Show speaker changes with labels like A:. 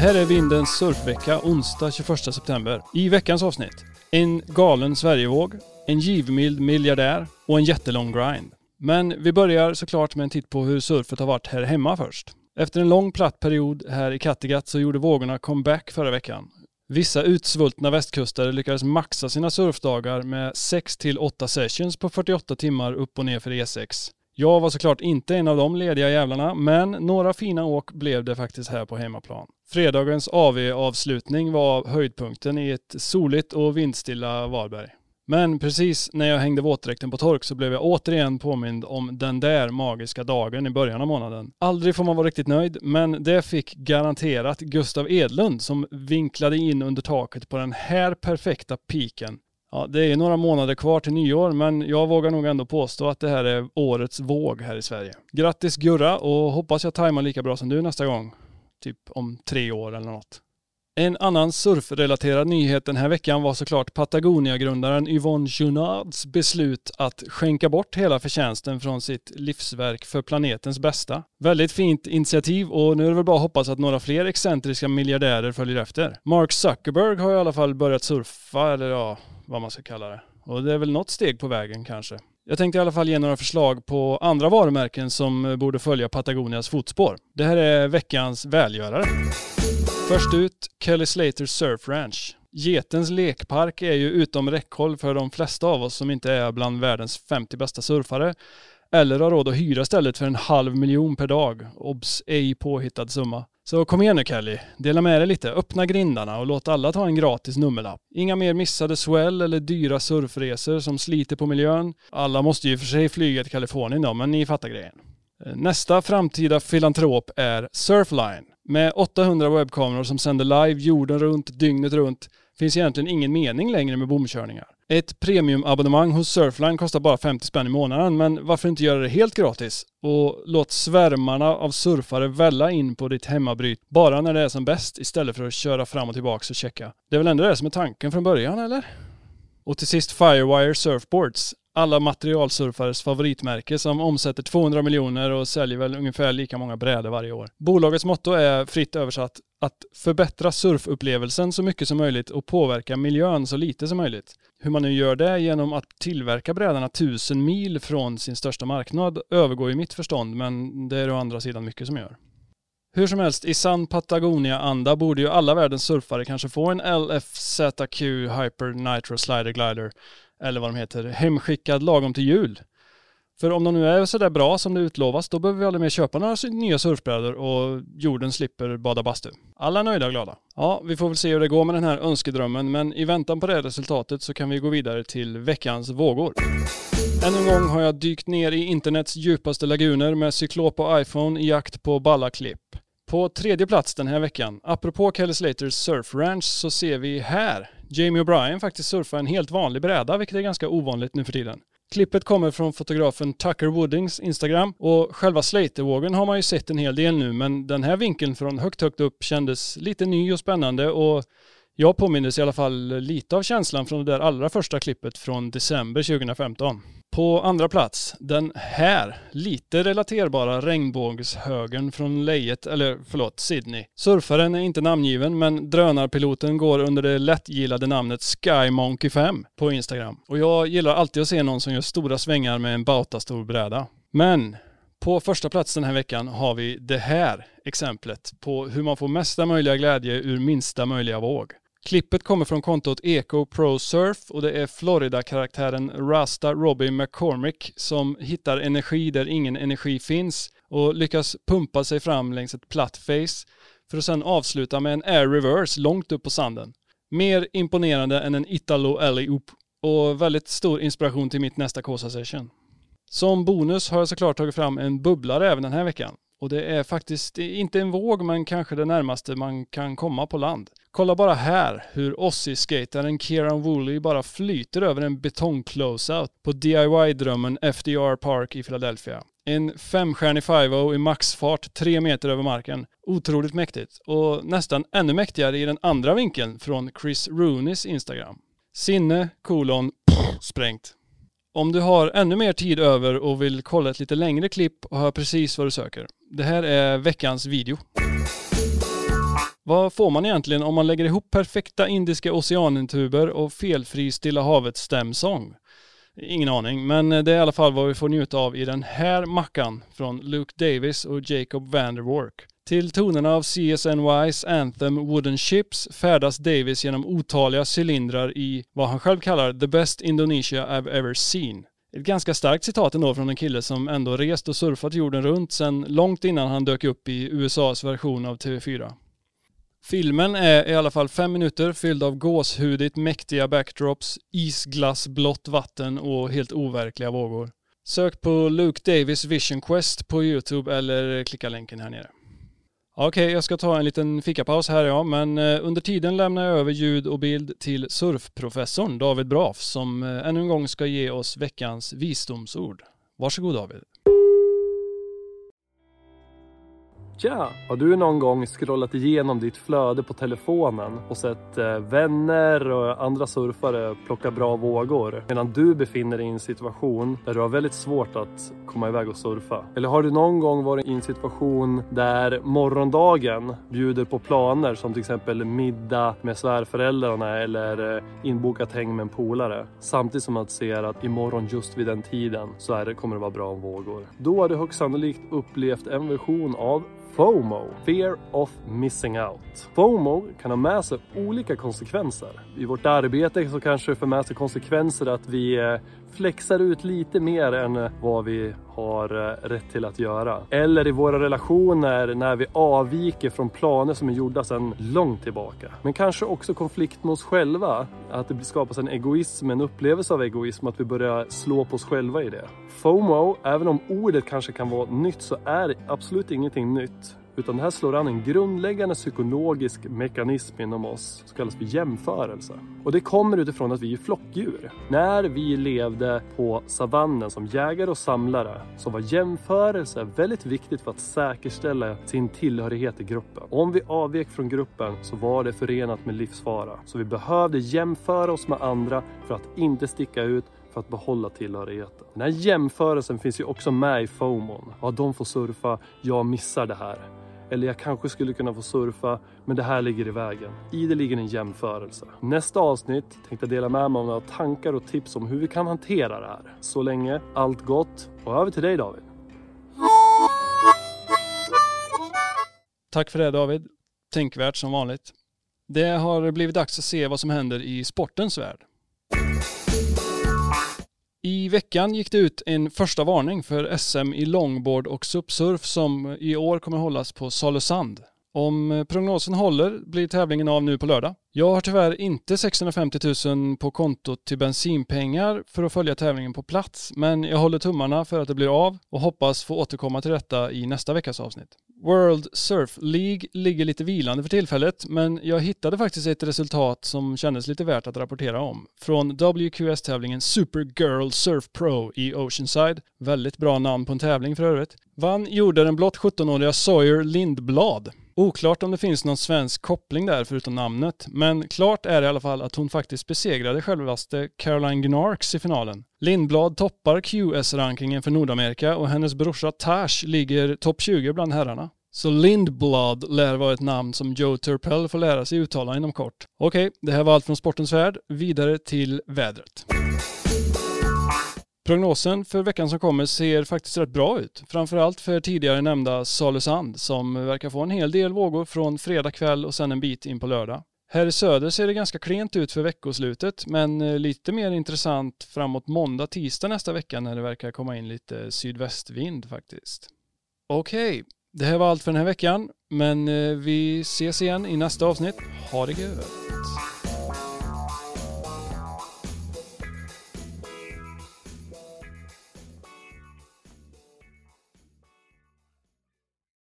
A: här är Vindens surfvecka onsdag 21 september. I veckans avsnitt. En galen Sverigevåg, en givmild miljardär och en jättelång grind. Men vi börjar såklart med en titt på hur surfet har varit här hemma först. Efter en lång platt period här i Kattegatt så gjorde vågorna comeback förra veckan. Vissa utsvultna västkustare lyckades maxa sina surfdagar med 6 till 8 sessions på 48 timmar upp och ner för E6. Jag var såklart inte en av de lediga jävlarna, men några fina åk blev det faktiskt här på hemmaplan. Fredagens AV-avslutning var höjdpunkten i ett soligt och vindstilla Varberg. Men precis när jag hängde våtdräkten på tork så blev jag återigen påmind om den där magiska dagen i början av månaden. Aldrig får man vara riktigt nöjd, men det fick garanterat Gustav Edlund som vinklade in under taket på den här perfekta piken. Ja, det är några månader kvar till nyår, men jag vågar nog ändå påstå att det här är årets våg här i Sverige. Grattis Gurra och hoppas jag tajmar lika bra som du nästa gång. Typ om tre år eller något. En annan surfrelaterad nyhet den här veckan var såklart Patagonia-grundaren Yvonne Junards beslut att skänka bort hela förtjänsten från sitt livsverk för planetens bästa. Väldigt fint initiativ och nu är det väl bara att hoppas att några fler excentriska miljardärer följer efter. Mark Zuckerberg har i alla fall börjat surfa, eller ja, vad man ska kalla det. Och det är väl något steg på vägen kanske. Jag tänkte i alla fall ge några förslag på andra varumärken som borde följa Patagonias fotspår. Det här är veckans välgörare. Först ut, Kelly Slaters Surf Ranch. Getens lekpark är ju utom räckhåll för de flesta av oss som inte är bland världens 50 bästa surfare eller har råd att hyra stället för en halv miljon per dag. Obs! Ej påhittad summa. Så kom igen nu Kelly, dela med dig lite, öppna grindarna och låt alla ta en gratis nummerlapp. Inga mer missade swell eller dyra surfresor som sliter på miljön. Alla måste ju för sig flyga till Kalifornien då, men ni fattar grejen. Nästa framtida filantrop är Surfline. Med 800 webbkameror som sänder live jorden runt, dygnet runt, finns egentligen ingen mening längre med bomkörningar. Ett premiumabonnemang hos Surfline kostar bara 50 spänn i månaden, men varför inte göra det helt gratis? Och låt svärmarna av surfare välla in på ditt hemmabryt bara när det är som bäst istället för att köra fram och tillbaka och checka. Det är väl ändå det som är tanken från början, eller? Och till sist Firewire Surfboards alla materialsurfares favoritmärke som omsätter 200 miljoner och säljer väl ungefär lika många brädor varje år. Bolagets motto är fritt översatt att förbättra surfupplevelsen så mycket som möjligt och påverka miljön så lite som möjligt. Hur man nu gör det genom att tillverka brädorna tusen mil från sin största marknad övergår ju mitt förstånd, men det är å andra sidan mycket som gör. Hur som helst, i sann Patagonia-anda borde ju alla världens surfare kanske få en LFZQ Hyper Nitro Slider Glider eller vad de heter, hemskickad lagom till jul. För om de nu är sådär bra som det utlovas, då behöver vi aldrig mer köpa några nya surfbrädor och jorden slipper bada bastu. Alla nöjda och glada. Ja, vi får väl se hur det går med den här önskedrömmen, men i väntan på det resultatet så kan vi gå vidare till veckans vågor. Än en gång har jag dykt ner i internets djupaste laguner med cyklop och iPhone i jakt på balla klipp. På tredje plats den här veckan, apropå Kelly Slaters Surf Ranch, så ser vi här Jamie O'Brien faktiskt surfa en helt vanlig bräda, vilket är ganska ovanligt nu för tiden. Klippet kommer från fotografen Tucker Woodings Instagram och själva Slatervågen har man ju sett en hel del nu men den här vinkeln från högt högt upp kändes lite ny och spännande och jag påminnes i alla fall lite av känslan från det där allra första klippet från december 2015. På andra plats, den här lite relaterbara regnbågshögen från lejet, eller förlåt, Sydney. Surfaren är inte namngiven men drönarpiloten går under det lättgillade namnet Skymonkey 5 på Instagram. Och jag gillar alltid att se någon som gör stora svängar med en bautastor bräda. Men på första plats den här veckan har vi det här exemplet på hur man får mesta möjliga glädje ur minsta möjliga våg. Klippet kommer från kontot Eco Pro Surf och det är Florida-karaktären Rasta Robbie McCormick som hittar energi där ingen energi finns och lyckas pumpa sig fram längs ett platt face för att sedan avsluta med en air reverse långt upp på sanden. Mer imponerande än en Italo alley-oop och väldigt stor inspiration till mitt nästa Kosa session. Som bonus har jag såklart tagit fram en bubblare även den här veckan. Och det är faktiskt inte en våg men kanske det närmaste man kan komma på land. Kolla bara här hur Aussie-skataren Kieran Woolley bara flyter över en betong-closeout på DIY-drömmen FDR Park i Philadelphia. En femstjärnig 5 i maxfart tre meter över marken. Otroligt mäktigt. Och nästan ännu mäktigare i den andra vinkeln från Chris Rooneys Instagram. Sinne, kolon, sprängt. Om du har ännu mer tid över och vill kolla ett lite längre klipp och har precis vad du söker. Det här är veckans video. Vad får man egentligen om man lägger ihop perfekta indiska oceanintuber och felfri Stilla havet stämsång? Ingen aning, men det är i alla fall vad vi får njuta av i den här mackan från Luke Davis och Jacob Vanderwork. Till tonerna av CSNYs Anthem Wooden Ships färdas Davis genom otaliga cylindrar i vad han själv kallar “the best Indonesia I've ever seen”. Ett ganska starkt citat ändå från en kille som ändå rest och surfat jorden runt sedan långt innan han dök upp i USAs version av TV4. Filmen är i alla fall fem minuter fylld av gåshudigt mäktiga backdrops, isglassblått vatten och helt overkliga vågor. Sök på Luke Davis Vision Quest på Youtube eller klicka länken här nere. Okej, okay, jag ska ta en liten fikapaus här ja, men eh, under tiden lämnar jag över ljud och bild till surfprofessorn David Braf som eh, ännu en gång ska ge oss veckans visdomsord. Varsågod David.
B: Tja! Har du någon gång scrollat igenom ditt flöde på telefonen och sett eh, vänner och andra surfare plocka bra vågor medan du befinner dig i en situation där du har väldigt svårt att komma iväg och surfa? Eller har du någon gång varit i en situation där morgondagen bjuder på planer som till exempel middag med svärföräldrarna eller eh, inbokat häng med en polare samtidigt som man ser att imorgon just vid den tiden så är det, kommer det vara bra vågor. Då har du högst sannolikt upplevt en version av FOMO, Fear of Missing Out. FOMO kan ha med sig olika konsekvenser. I vårt arbete så kanske det för med sig konsekvenser att vi eh, flexar ut lite mer än vad vi har eh, rätt till att göra. Eller i våra relationer när vi avviker från planer som är gjorda sedan långt tillbaka. Men kanske också konflikt med oss själva. Att det skapas en egoism, en upplevelse av egoism, att vi börjar slå på oss själva i det. FOMO, även om ordet kanske kan vara nytt så är det absolut ingenting nytt. Utan det här slår an en grundläggande psykologisk mekanism inom oss som kallas för jämförelse. Och det kommer utifrån att vi är flockdjur. När vi levde på savannen som jägare och samlare så var jämförelse väldigt viktigt för att säkerställa sin tillhörighet i gruppen. Om vi avvek från gruppen så var det förenat med livsfara. Så vi behövde jämföra oss med andra för att inte sticka ut för att behålla tillhörigheten. Den här jämförelsen finns ju också med i FOMON. Ja, de får surfa, jag missar det här. Eller jag kanske skulle kunna få surfa, men det här ligger i vägen. I det ligger en jämförelse. Nästa avsnitt tänkte jag dela med mig av några tankar och tips om hur vi kan hantera det här. Så länge, allt gott. Och över till dig David.
A: Tack för det David. Tänkvärt som vanligt. Det har blivit dags att se vad som händer i sportens värld. I veckan gick det ut en första varning för SM i longboard och supsurf som i år kommer hållas på Salösand. Om prognosen håller blir tävlingen av nu på lördag. Jag har tyvärr inte 650 000 på kontot till bensinpengar för att följa tävlingen på plats, men jag håller tummarna för att det blir av och hoppas få återkomma till detta i nästa veckas avsnitt. World Surf League ligger lite vilande för tillfället, men jag hittade faktiskt ett resultat som kändes lite värt att rapportera om. Från WQS-tävlingen Supergirl Surf Pro i Oceanside. Väldigt bra namn på en tävling för övrigt. Vann gjorde den blott 17-åriga Sawyer Lindblad. Oklart om det finns någon svensk koppling där förutom namnet, men klart är i alla fall att hon faktiskt besegrade självaste Caroline Gnarks i finalen. Lindblad toppar QS-rankingen för Nordamerika och hennes brorsa Tash ligger topp 20 bland herrarna. Så Lindblad lär vara ett namn som Joe Turpel får lära sig uttala inom kort. Okej, det här var allt från sportens värld. Vidare till vädret. Prognosen för veckan som kommer ser faktiskt rätt bra ut. Framförallt för tidigare nämnda Salusand som verkar få en hel del vågor från fredag kväll och sen en bit in på lördag. Här i söder ser det ganska klent ut för veckoslutet men eh, lite mer intressant framåt måndag, tisdag nästa vecka när det verkar komma in lite sydvästvind faktiskt. Okej, okay, det här var allt för den här veckan men eh, vi ses igen i nästa avsnitt. Ha det gött!